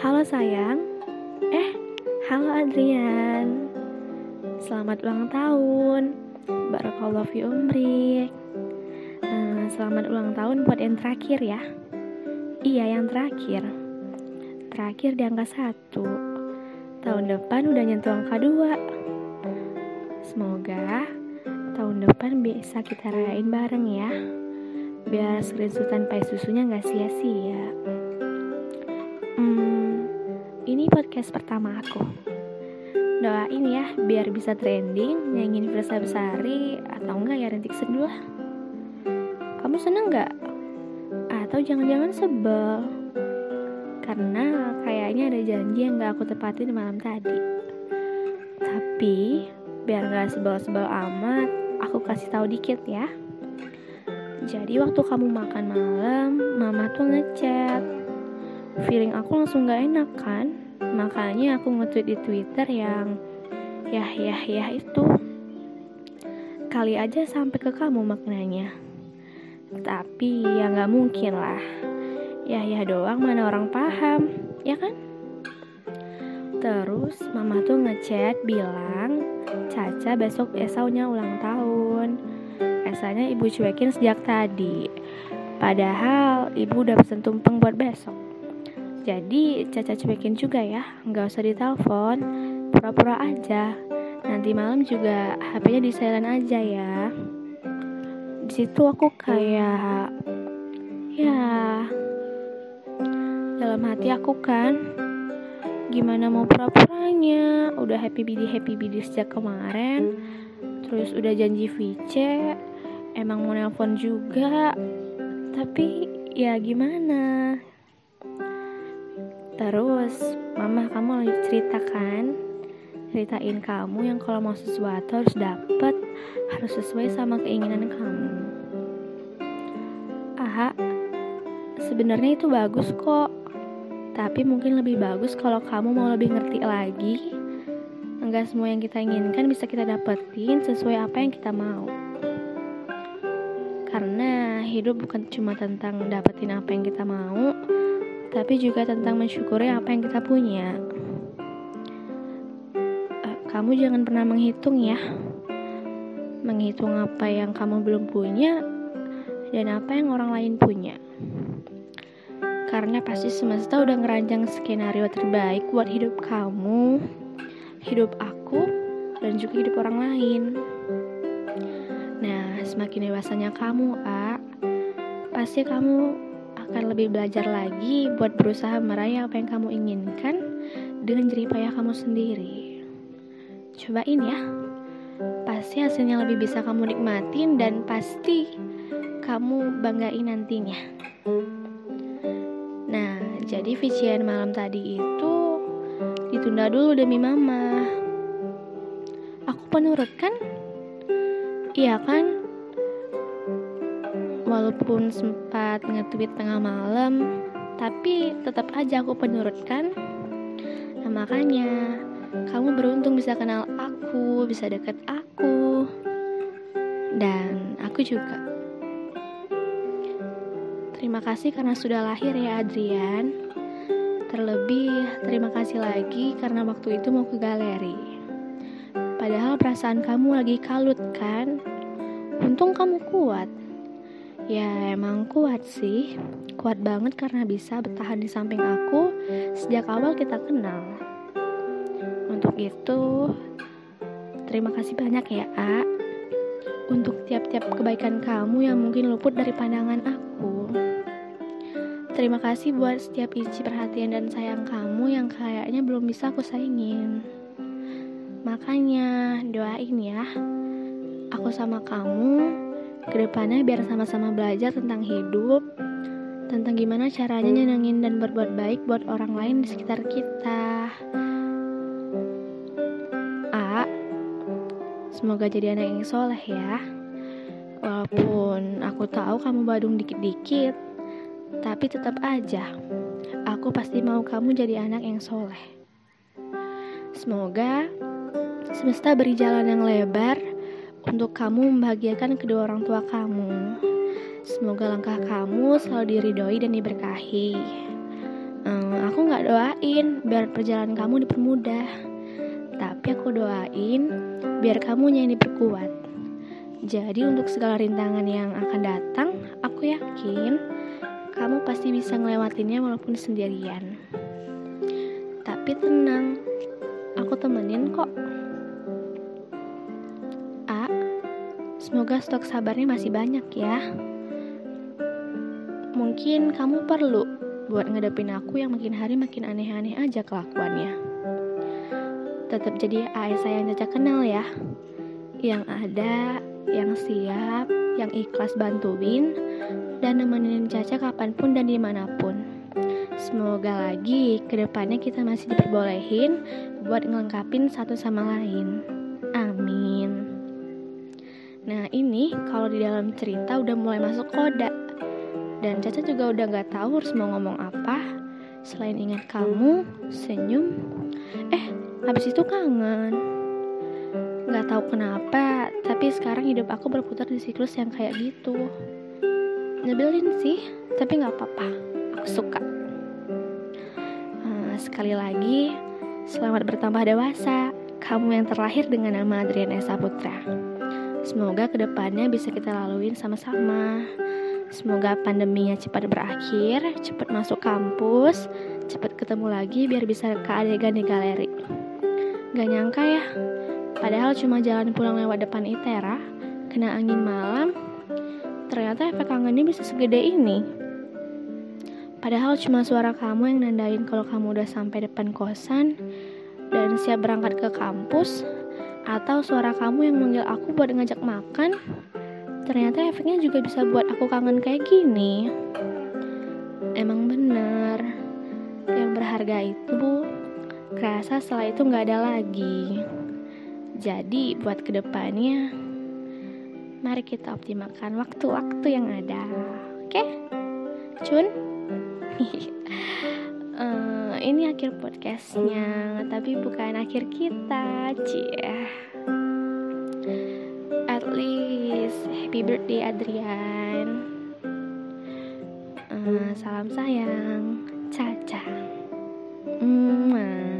Halo sayang. Eh, halo Adrian. Selamat ulang tahun. Barakallah fi umrik uh, Selamat ulang tahun buat yang terakhir ya. Iya yang terakhir. Terakhir di angka satu. Tahun depan udah nyentuh angka dua. Semoga tahun depan bisa kita rayain bareng ya. Biar screenshotan pai susunya nggak sia-sia. Podcast pertama aku. Doain ya biar bisa trending, nyanyiin Versa Besari atau enggak ya Rentik Seduh. Kamu seneng nggak? Atau jangan-jangan sebel? Karena kayaknya ada janji yang gak aku tepatin malam tadi. Tapi biar gak sebel-sebel amat, aku kasih tahu dikit ya. Jadi waktu kamu makan malam, mama tuh ngechat. Feeling aku langsung gak enak kan? Makanya aku nge-tweet di Twitter yang yah yah yah itu. Kali aja sampai ke kamu maknanya. Tapi ya gak mungkin lah. Yah yah doang mana orang paham, ya kan? Terus mama tuh ngechat bilang Caca besok esaunya ulang tahun Rasanya ibu cuekin sejak tadi. Padahal ibu udah pesen tumpeng buat besok. Jadi Caca cuekin juga ya, nggak usah ditelepon, pura-pura aja. Nanti malam juga HP-nya di silent aja ya. Di situ aku kayak ya dalam hati aku kan gimana mau pura-puranya? Udah happy bidi happy bidi sejak kemarin. Terus udah janji VC emang mau nelpon juga. Tapi ya gimana terus mama kamu lagi cerita kan? Ceritain kamu yang kalau mau sesuatu harus dapet harus sesuai sama keinginan kamu. Aha sebenarnya itu bagus kok. Tapi mungkin lebih bagus kalau kamu mau lebih ngerti lagi. Enggak semua yang kita inginkan bisa kita dapetin sesuai apa yang kita mau. Karena hidup bukan cuma tentang dapetin apa yang kita mau, tapi juga tentang mensyukuri apa yang kita punya. Uh, kamu jangan pernah menghitung ya, menghitung apa yang kamu belum punya dan apa yang orang lain punya. Karena pasti semesta udah ngerancang skenario terbaik buat hidup kamu, hidup aku, dan juga hidup orang lain. Nah, semakin dewasanya kamu, A, pasti kamu akan lebih belajar lagi buat berusaha meraih apa yang kamu inginkan dengan jeripayah kamu sendiri. Cobain ya. Pasti hasilnya lebih bisa kamu nikmatin dan pasti kamu banggain nantinya. Nah, jadi vician malam tadi itu ditunda dulu demi mama. Aku penurut kan? Iya kan? Walaupun sempat nge-tweet tengah malam, tapi tetap aja aku penurutkan. Nah, makanya kamu beruntung bisa kenal aku, bisa deket aku. Dan aku juga. Terima kasih karena sudah lahir ya Adrian. Terlebih terima kasih lagi karena waktu itu mau ke galeri. Padahal perasaan kamu lagi kalut kan? Untung kamu kuat. Ya emang kuat sih. Kuat banget karena bisa bertahan di samping aku sejak awal kita kenal. Untuk itu, terima kasih banyak ya, A. Untuk tiap-tiap kebaikan kamu yang mungkin luput dari pandangan aku. Terima kasih buat setiap isi perhatian dan sayang kamu yang kayaknya belum bisa aku saingin. Makanya doain ya Aku sama kamu Ke depannya biar sama-sama belajar tentang hidup Tentang gimana caranya nyenengin dan berbuat baik buat orang lain di sekitar kita. A Semoga jadi anak yang soleh ya. Walaupun aku tahu kamu badung dikit-dikit Tapi tetap aja Aku pasti mau kamu jadi anak yang soleh. Semoga Semesta beri jalan yang lebar untuk kamu membahagiakan kedua orang tua kamu. Semoga langkah kamu selalu diridhoi dan diberkahi. um, aku nggak doain biar perjalanan kamu dipermudah tapi aku doain biar kamu yang diperkuat jadi untuk segala rintangan yang akan datang aku yakin kamu pasti bisa ngelewatinnya walaupun sendirian tapi tenang aku temenin kok semoga stok sabarnya masih banyak ya mungkin kamu perlu buat ngadepin aku yang makin hari makin aneh-aneh aja kelakuannya. Tetap jadi AS saya yang Caca kenal ya. Yang ada, yang siap, yang ikhlas bantuin, dan nemenin Caca kapan pun dan di mana pun. Semoga lagi ke depannya kita masih diperbolehin buat ngelengkapin satu sama lain. Amin. Nah ini kalau di dalam cerita udah mulai masuk koda dan Caca juga udah gak tahu harus mau ngomong apa. Selain ingat kamu, senyum. Eh, habis itu kangen. Gak tahu kenapa Tapi sekarang hidup aku berputar di siklus yang kayak gitu. Nyebelin sih, tapi gak apa-apa. Aku suka. Uh, Sekali lagi Selamat bertambah dewasa. Kamu yang terlahir dengan nama Adrian Esa Putra Semoga ke depannya bisa kita laluin sama-sama Semoga pandeminya cepat berakhir, cepat masuk kampus, cepat ketemu lagi biar bisa ke adegan di galeri. Gak nyangka ya, padahal cuma jalan pulang lewat depan ITERA, kena angin malam, ternyata efek kangennya bisa segede ini. Padahal cuma suara kamu yang nandain kalau kamu udah sampai depan kosan dan siap berangkat ke kampus, atau suara kamu yang manggil aku buat ngajak makan, ternyata efeknya juga bisa buat aku kangen kayak gini. Emang bener, yang berharga itu kerasa setelah itu nggak ada lagi. Jadi buat ke depannya, mari kita optimalkan waktu-waktu yang ada. Oke, Cun? uh, ini akhir podcastnya, tapi bukan akhir kita, cie. At least happy birthday Adrian. Uh, salam sayang, Caca. Mm -hmm.